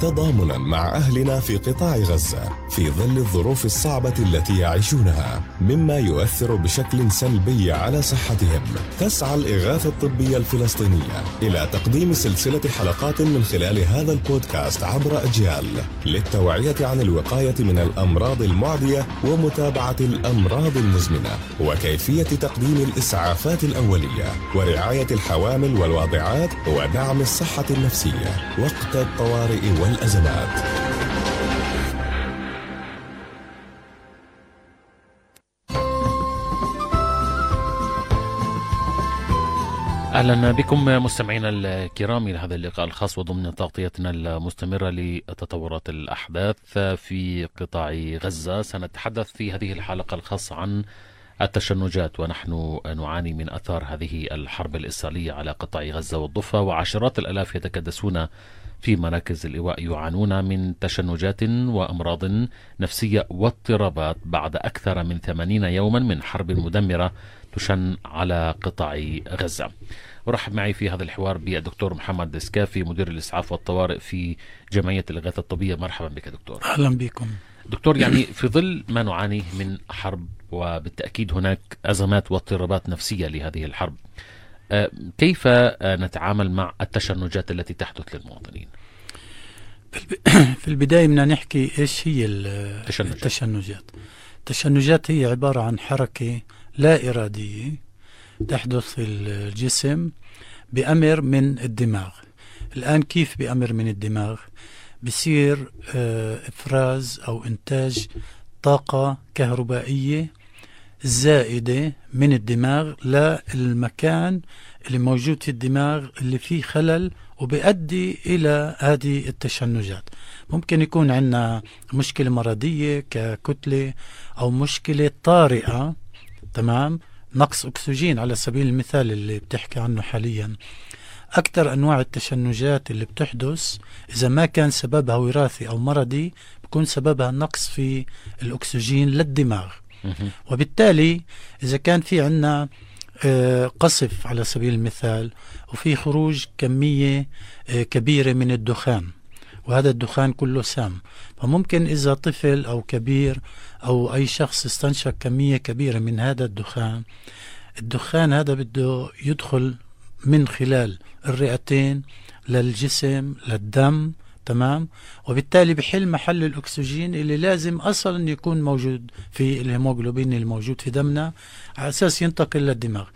تضامنا مع أهلنا في قطاع غزة في ظل الظروف الصعبة التي يعيشونها مما يؤثر بشكل سلبي على صحتهم. تسعى الإغاثة الطبية الفلسطينية إلى تقديم سلسلة حلقات من خلال هذا البودكاست عبر أجيال للتوعية عن الوقاية من الأمراض المعدية ومتابعة الأمراض المزمنة وكيفية تقديم الإسعافات الأولية ورعاية الحوامل والواضعات ودعم الصحة النفسية. وقت الطوارئ والأزمات أهلا بكم مستمعينا الكرام إلى هذا اللقاء الخاص وضمن تغطيتنا المستمرة لتطورات الأحداث في قطاع غزة. سنتحدث في هذه الحلقة الخاصة عن التشنجات ونحن نعاني من أثار هذه الحرب الإسرائيلية على قطاع غزة والضفة وعشرات الألاف يتكدسون في مراكز اللواء يعانون من تشنجات وأمراض نفسية واضطرابات بعد أكثر من 80 يوما من حرب مدمرة تشن على قطاع غزة. ورحب معي في هذا الحوار بالدكتور محمد سكافي مدير الإسعاف والطوارئ في جمعية الإغاثة الطبية. مرحبا بك دكتور. أهلا بكم. دكتور يعني في ظل ما نعانيه من حرب وبالتأكيد هناك أزمات واضطرابات نفسية لهذه الحرب كيف نتعامل مع التشنجات التي تحدث للمواطنين؟ في البداية بدنا نحكي إيش هي التشنجات. التشنجات. التشنجات هي عبارة عن حركة لا إرادية تحدث في الجسم بأمر من الدماغ. الآن كيف بأمر من الدماغ؟ بصير آه، إفراز أو إنتاج طاقة كهربائية زائدة من الدماغ للمكان اللي موجود في الدماغ اللي فيه خلل وبيؤدي إلى هذه التشنجات. ممكن يكون عندنا مشكلة مرضية ككتلة أو مشكلة طارئة تمام؟ نقص أكسجين على سبيل المثال اللي بتحكي عنه حاليا. أكثر أنواع التشنجات اللي بتحدث إذا ما كان سببها وراثي أو مرضي بكون سببها نقص في الأكسجين للدماغ. وبالتالي إذا كان في عنا آه، قصف على سبيل المثال وفي خروج كمية آه، كبيرة من الدخان وهذا الدخان كله سام. فممكن إذا طفل أو كبير أو أي شخص استنشق كمية كبيرة من هذا الدخان الدخان هذا بده يدخل من خلال الرئتين للجسم للدم تمام؟ وبالتالي بحل محل الأكسجين اللي لازم أصلا يكون موجود في الهيموغلوبين الموجود في دمنا على أساس ينتقل للدماغ.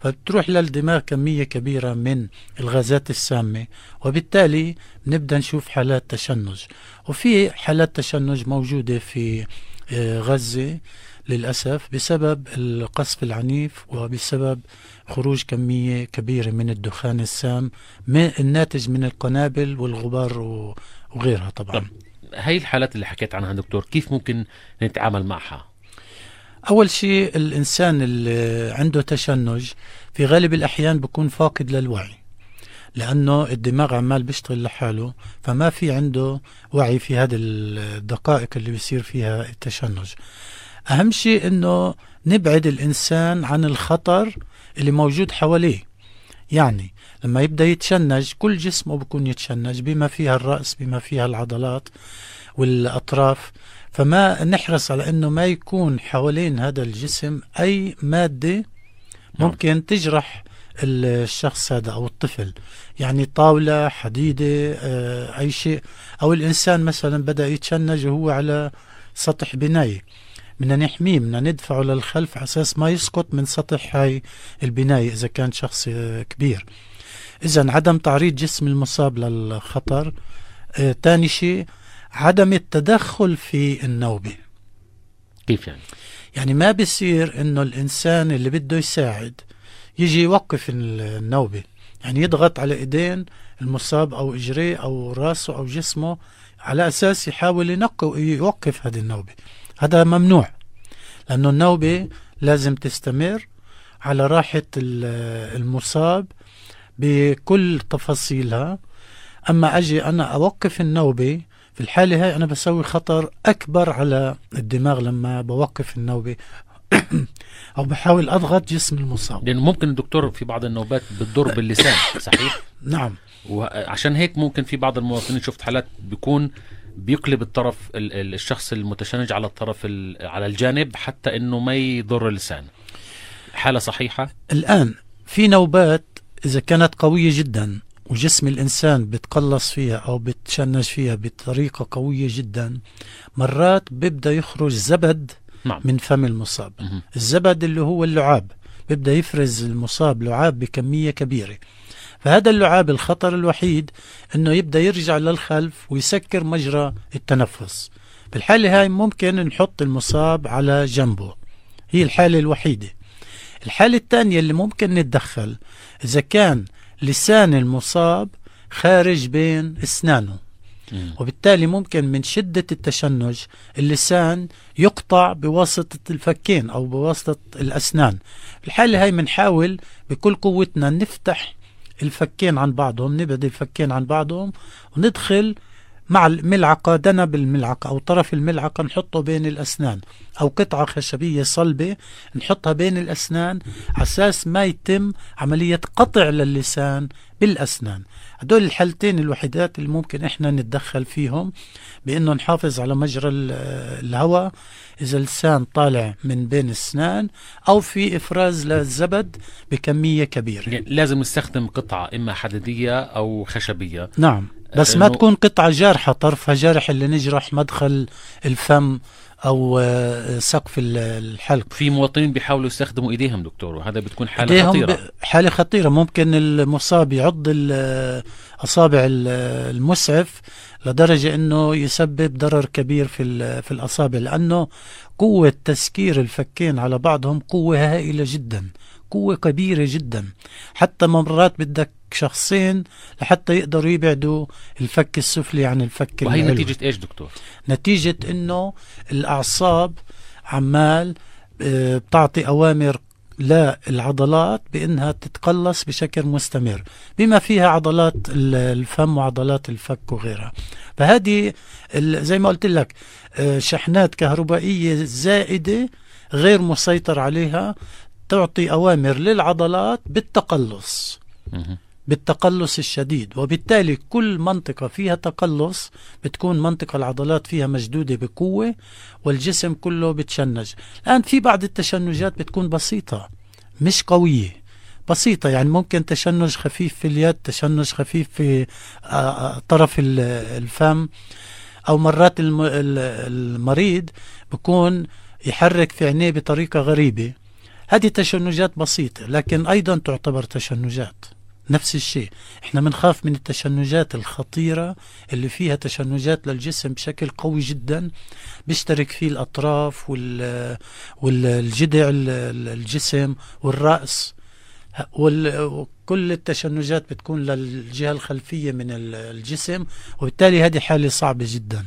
فبتروح للدماغ كمية كبيرة من الغازات السامة وبالتالي نبدأ نشوف حالات تشنج. وفي حالات تشنج موجودة في آه، غزة للأسف بسبب القصف العنيف وبسبب خروج كمية كبيرة من الدخان السام الناتج من القنابل والغبار وغيرها طبعا. هاي الحالات اللي حكيت عنها دكتور كيف ممكن نتعامل معها؟ أول شيء الإنسان اللي عنده تشنج في غالب الأحيان بكون فاقد للوعي لأنه الدماغ عمال بيشتغل لحاله فما في عنده وعي في هذه الدقائق اللي بيصير فيها التشنج. أهم شيء أنه نبعد الإنسان عن الخطر اللي موجود حواليه. يعني لما يبدأ يتشنج كل جسمه بكون يتشنج بما فيها الرأس بما فيها العضلات والأطراف. فما نحرص على أنه ما يكون حوالين هذا الجسم أي مادة نعم. ممكن تجرح الشخص هذا أو الطفل. يعني طاولة حديدة آه، أي شيء. أو الإنسان مثلا بدأ يتشنج وهو على سطح بناية بدنا نحميه بدنا ندفعه للخلف على أساس ما يسقط من سطح هاي البناية إذا كان شخص آه، كبير. إذا عدم تعريض جسم المصاب للخطر ثاني آه شيء عدم التدخل في النوبة. كيف يعني؟ يعني ما بيصير إنه الإنسان اللي بده يساعد يجي يوقف النوبة. يعني يضغط على إيدين المصاب أو إجريه أو راسه أو جسمه على أساس يحاول ينقي يوقف هذه النوبة. هذا ممنوع لأنه النوبة لازم تستمر على راحة المصاب بكل تفاصيلها. أما أجي أنا أوقف النوبة في الحالة هاي أنا بسوي خطر أكبر على الدماغ لما بوقف النوبة. أو بحاول أضغط جسم المصاب. لأنه ممكن الدكتور في بعض النوبات بتضر باللسان صحيح؟ نعم. وعشان هيك ممكن في بعض المواطنين شفت حالات بيكون بيقلب الطرف الشخص المتشنج على الطرف على الجانب حتى إنه ما يضر اللسان حالة صحيحة الآن في نوبات إذا كانت قوية جدا وجسم الإنسان بتقلص فيها أو بتشنج فيها بطريقة قوية جدا مرات بيبدأ يخرج زبد نعم. من فم المصاب. الزبد اللي هو اللعاب بيبدأ يفرز المصاب لعاب بكمية كبيرة فهذا اللعاب الخطر الوحيد إنه يبدأ يرجع للخلف ويسكر مجرى التنفس. بالحالة هاي ممكن نحط المصاب على جنبه. هي الحالة الوحيدة. الحالة الثانية اللي ممكن نتدخل إذا كان لسان المصاب خارج بين أسنانه. وبالتالي ممكن من شدة التشنج اللسان يقطع بواسطة الفكين أو بواسطة الأسنان. الحالة هاي بنحاول بكل قوتنا نفتح الفكين عن بعضهم نبعد الفكين عن بعضهم وندخل مع الملعقة دنب الملعقة أو طرف الملعقة نحطه بين الأسنان أو قطعة خشبية صلبة نحطها بين الأسنان أساس ما يتم عملية قطع للسان بالأسنان. هدول الحالتين الوحيدات اللي ممكن إحنا نتدخل فيهم بأنه نحافظ على مجرى الهواء إذا اللسان طالع من بين الأسنان أو في إفراز للزبد بكمية كبيرة. يعني لازم نستخدم قطعة إما حديدية أو خشبية. نعم. بس ما تكون قطعة جارحة طرفها جارح اللي نجرح مدخل الفم أو آه، سقف الحلق. في مواطنين بيحاولوا يستخدموا إيديهم دكتور وهذا بتكون حالة خطيرة. حالة خطيرة. ممكن المصاب يعض أصابع المسعف لدرجة إنه يسبب ضرر كبير في في الأصابع لأنه قوة تسكير الفكين على بعضهم قوة هائلة جدا قوة كبيرة جدا. حتى مرات بدك شخصين لحتى يقدروا يبعدوا الفك السفلي عن الفك وهي العلوي. نتيجة إيش دكتور؟ نتيجة إنه الأعصاب عمال آه، بتعطي أوامر للعضلات بإنها تتقلص بشكل مستمر بما فيها عضلات الفم وعضلات الفك وغيرها فهذه زي ما قلت لك آه، شحنات كهربائية زائدة غير مسيطر عليها تعطي أوامر للعضلات بالتقلص بالتقلص الشديد وبالتالي كل منطقة فيها تقلص بتكون منطقة العضلات فيها مشدودة بقوة والجسم كله بتشنج. الآن في بعض التشنجات بتكون بسيطة مش قوية. بسيطة يعني ممكن تشنج خفيف في اليد تشنج خفيف في آه، آه، طرف الفم أو مرات المريض بكون يحرك في عينيه بطريقة غريبة. هذه تشنجات بسيطة لكن أيضا تعتبر تشنجات. نفس الشيء. إحنا بنخاف من التشنجات الخطيرة اللي فيها تشنجات للجسم بشكل قوي جدا بيشترك فيه الأطراف وال والجدع الجسم والرأس. وكل التشنجات بتكون للجهة الخلفية من الجسم وبالتالي هذه حالة صعبة جدا.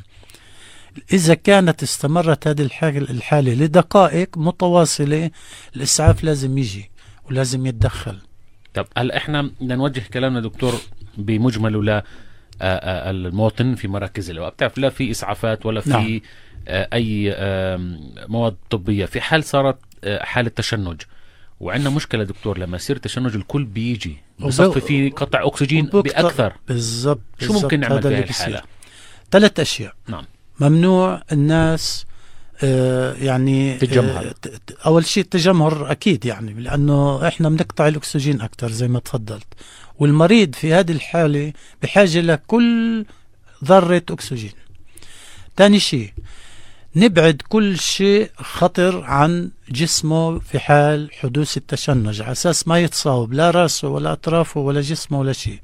إذا كانت استمرت هذه الحالة لدقائق متواصلة الإسعاف لازم يجي ولازم يتدخل. طب هلا إحنا بدنا نوجه كلامنا دكتور بمجمله ل آه، آه، المواطن في مراكز الإيواء بتعرف لا في إسعافات ولا في نعم. آه، أي مواد طبية. في حال صارت حالة تشنج. وعندنا مشكلة دكتور لما يصير تشنج الكل بيجي. بصفي في قطع أكسجين بأكثر. بالضبط شو ممكن نعمل في الحالة؟ ثلاث أشياء. نعم. ممنوع الناس يعني تجمهر آه، أول شيء التجمهر أكيد يعني لأنه إحنا بنقطع الأكسجين أكثر زي ما تفضلت. والمريض في هذه الحالة بحاجة لكل ذرة أكسجين. ثاني شيء نبعد كل شيء خطر عن جسمه في حال حدوث التشنج على أساس ما يتصاوب لا راسه ولا أطرافه ولا جسمه ولا شيء.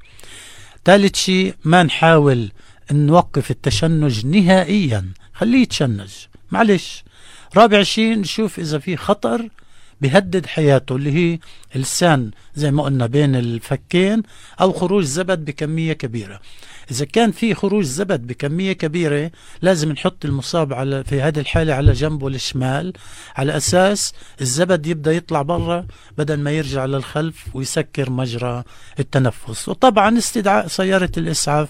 ثالث شيء ما نحاول نوقف التشنج نهائيا. خليه يتشنج. معلش. رابع شيء نشوف إذا في خطر بيهدد حياته اللي هي اللسان زي ما قلنا بين الفكين أو خروج زبد بكمية كبيرة. إذا كان في خروج زبد بكمية كبيرة لازم نحط المصاب على في هذه الحالة على جنبه الشمال على أساس الزبد يبدأ يطلع برا بدل ما يرجع للخلف ويسكر مجرى التنفس. وطبعا استدعاء سيارة الإسعاف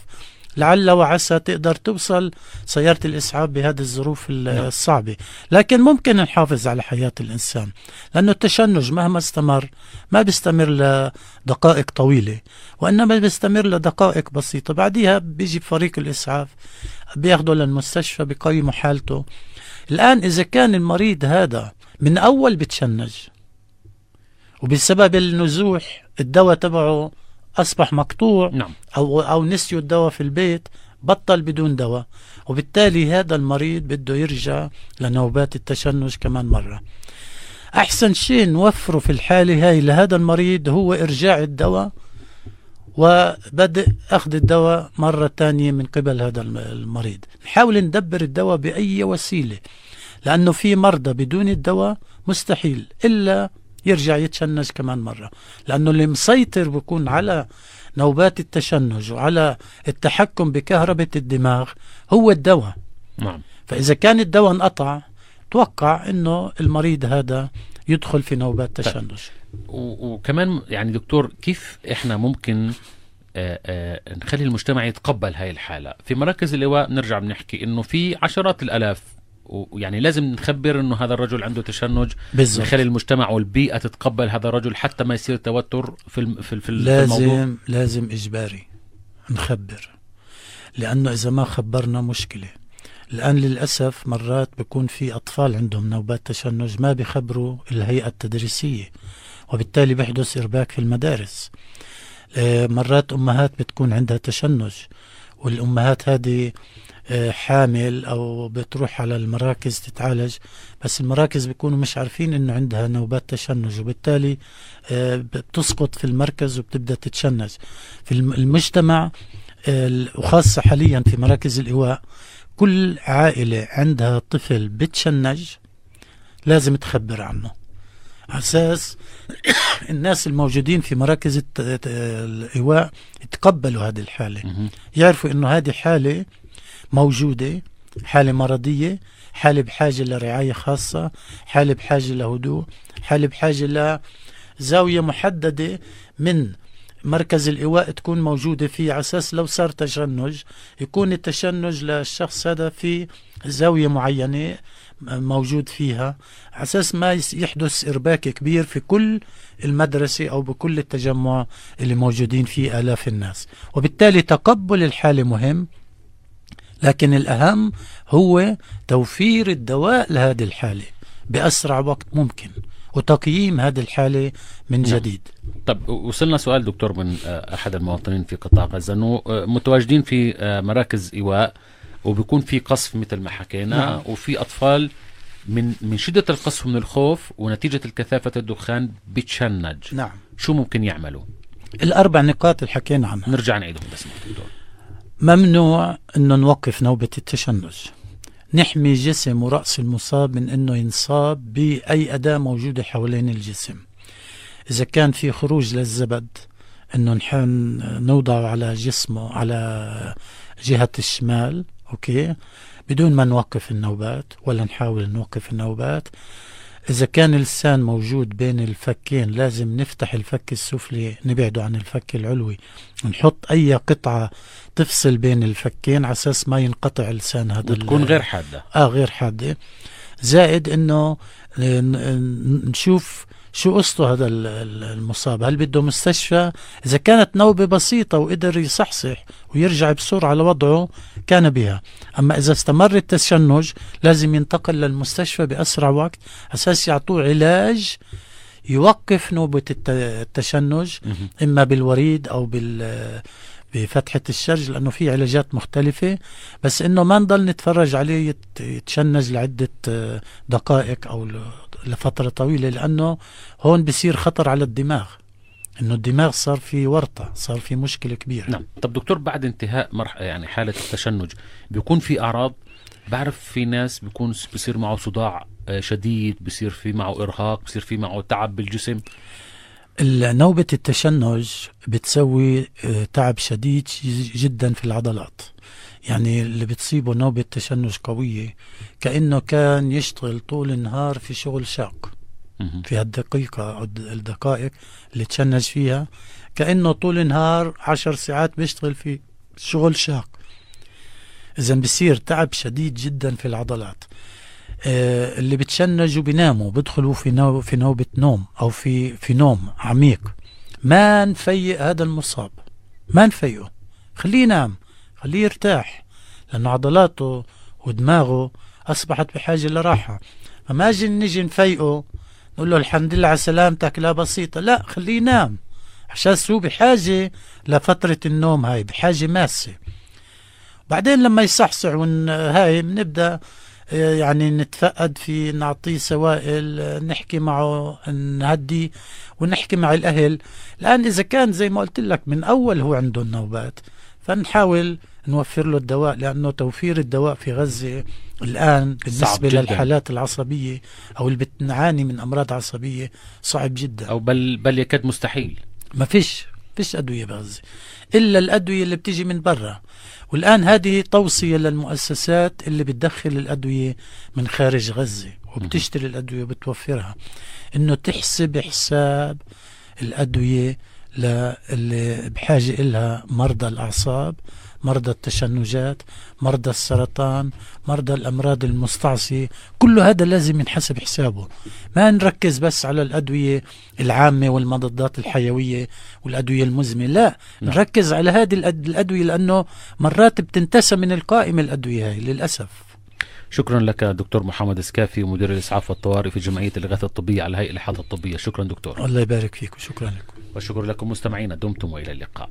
لعل وعسى تقدر توصل سيارة الإسعاف بهذه الظروف نعم. الصعبة. لكن ممكن نحافظ على حياة الإنسان لأنه التشنج مهما استمر ما بيستمر لدقائق طويلة وإنما بيستمر لدقائق بسيطة. بعدها بيجي فريق الإسعاف بياخده للمستشفى بقيموا حالته. الآن إذا كان المريض هذا من أول بتشنج وبسبب النزوح الدواء تبعه أصبح مقطوع نعم. أو, أو نسيوا الدواء في البيت بطل بدون دواء. وبالتالي هذا المريض بده يرجع لنوبات التشنج كمان مرة. أحسن شيء نوفره في الحالة هاي لهذا المريض هو إرجاع الدواء وبدء أخذ الدواء مرة ثانية من قبل هذا المريض. نحاول ندبر الدواء بأي وسيلة لأنه في مرضى بدون الدواء مستحيل إلا يرجع يتشنج كمان مرة لأنه اللي مسيطر بيكون على نوبات التشنج وعلى التحكم بكهربة الدماغ هو الدواء نعم. فإذا كان الدواء انقطع توقع أنه المريض هذا يدخل في نوبات طيب. تشنج وكمان يعني دكتور كيف إحنا ممكن آآ آآ نخلي المجتمع يتقبل هاي الحالة في مراكز الإيواء نرجع بنحكي إنه في عشرات الألاف ويعني لازم نخبر إنه هذا الرجل عنده تشنج بالضبط. نخلي المجتمع والبيئة تتقبل هذا الرجل حتى ما يصير توتر في الم... في, في لازم الموضوع. لازم إجباري نخبر لأنه إذا ما خبرنا مشكلة. الآن للأسف مرات بيكون في أطفال عندهم نوبات تشنج ما بيخبروا الهيئة التدريسية وبالتالي بيحدث إرباك في المدارس. آه، مرات أمهات بتكون عندها تشنج والأمهات هذه حامل أو بتروح على المراكز تتعالج بس المراكز بيكونوا مش عارفين إنه عندها نوبات تشنج وبالتالي آه، بتسقط في المركز وبتبدأ تتشنج. في المجتمع وخاصة حاليا في مراكز الإيواء كل عائلة عندها طفل بتشنج لازم تخبر عنه. على أساس الناس الموجودين في مراكز الإيواء يتقبلوا هذه الحالة. يعرفوا إنه هذه حالة موجودة حالة مرضية حالة بحاجة لرعاية خاصة حالة بحاجة لهدوء حالة بحاجة لزاوية محددة من مركز الإيواء تكون موجودة فيه على أساس لو صار تشنج يكون التشنج للشخص هذا في زاوية معينة موجود فيها على أساس ما يحدث إرباك كبير في كل المدرسة أو بكل التجمع اللي موجودين فيه آلاف الناس. وبالتالي تقبل الحالة مهم. لكن الأهم هو توفير الدواء لهذه الحالة بأسرع وقت ممكن وتقييم هذه الحالة من نعم. جديد طب وصلنا سؤال دكتور من آه، أحد المواطنين في قطاع غزة أنه آه، متواجدين في آه، مراكز إيواء وبيكون في قصف مثل ما حكينا نعم. وفي أطفال من من شدة القصف من الخوف ونتيجة الكثافة الدخان بتشنج نعم شو ممكن يعملوا؟ الأربع نقاط اللي حكينا عنها نرجع نعيدهم بس دكتور ممنوع إنه نوقف نوبة التشنج. نحمي جسم ورأس المصاب من إنه ينصاب بأي أداة موجودة حوالين الجسم. إذا كان في خروج للزبد إنه نحن نوضعه على جسمه على جهة الشمال أوكي؟ بدون ما نوقف النوبات ولا نحاول نوقف النوبات. إذا كان اللسان موجود بين الفكين لازم نفتح الفك السفلي نبعده عن الفك العلوي. نحط أي قطعة تفصل بين الفكين على أساس ما ينقطع لسان هذا وتكون غير حادة. آه غير حادة. زائد إنه نشوف شو قصته هذا المصاب؟ هل بده مستشفى؟ إذا كانت نوبة بسيطة وقدر يصحصح ويرجع بسرعة لوضعه كان بها. أما إذا استمر التشنج لازم ينتقل للمستشفى بأسرع وقت أساس يعطوه علاج يوقف نوبة التشنج إما بالوريد أو بال بفتحة الشرج لأنه في علاجات مختلفة. بس إنه ما نضل نتفرج عليه يتشنج لعدة دقائق أو لفترة طويلة لأنه هون بصير خطر على الدماغ إنه الدماغ صار في ورطة صار في مشكلة كبيرة. نعم. طب دكتور بعد انتهاء مرحلة يعني حالة التشنج بيكون في أعراض؟ بعرف في ناس بيكون بصير معه صداع آه، شديد بصير في معه إرهاق بصير في معه تعب بالجسم؟ نوبة التشنج بتسوي آه، تعب شديد جدا في العضلات. يعني اللي بتصيبه نوبة تشنج قوية كأنه كان يشتغل طول النهار في شغل شاق في هالدقيقة أو الدقائق اللي تشنج فيها كأنه طول النهار عشر ساعات بيشتغل في شغل شاق. إذا بصير تعب شديد جدا في العضلات. آه اللي بتشنجوا بيناموا بيدخلوا في نو في نوبة نوم أو في في نوم عميق. ما نفيق هذا المصاب. ما نفيقه. خليه ينام. خليه يرتاح لأنه عضلاته ودماغه أصبحت بحاجة لراحة. فما أجي نجي نفيقه نقول له الحمد لله على سلامتك لا بسيطة لا خليه ينام. عشان هو بحاجة لفترة النوم هاي بحاجة ماسة. بعدين لما يصحصح هاي بنبدأ يعني نتفقد في نعطيه سوائل نحكي معه نهدي ونحكي مع الأهل. الآن إذا كان زي ما قلت لك من أول هو عنده النوبات. فنحاول نوفر له الدواء لأنه توفير الدواء في غزة الآن بالنسبة للحالات العصبية أو اللي بتعاني من أمراض عصبية صعب جدا. أو بل بل يكاد مستحيل. ما فيش فيش أدوية بغزة إلا الأدوية اللي بتيجي من برا. والآن هذه توصية للمؤسسات اللي بتدخل الأدوية من خارج غزة وبتشتري الأدوية وبتوفرها. إنه تحسب حساب الأدوية اللي بحاجة إلها مرضى الأعصاب مرضى التشنجات مرضى السرطان مرضى الأمراض المستعصية. كل هذا لازم ينحسب حسابه. ما نركز بس على الأدوية العامة والمضادات الحيوية والأدوية المزمنة لا. نعم. نركز على هذه الأدوية لأنه مرات بتنتسى من القائمة الأدوية هاي للأسف. شكرا لك دكتور محمد سكافي مدير الإسعاف والطوارئ في جمعية الإغاثة الطبية على هيئة الإحاطة الطبية. شكرا دكتور. الله يبارك فيك وشكرا لكم. وشكرا لكم مستمعينا دمتم وإلى اللقاء.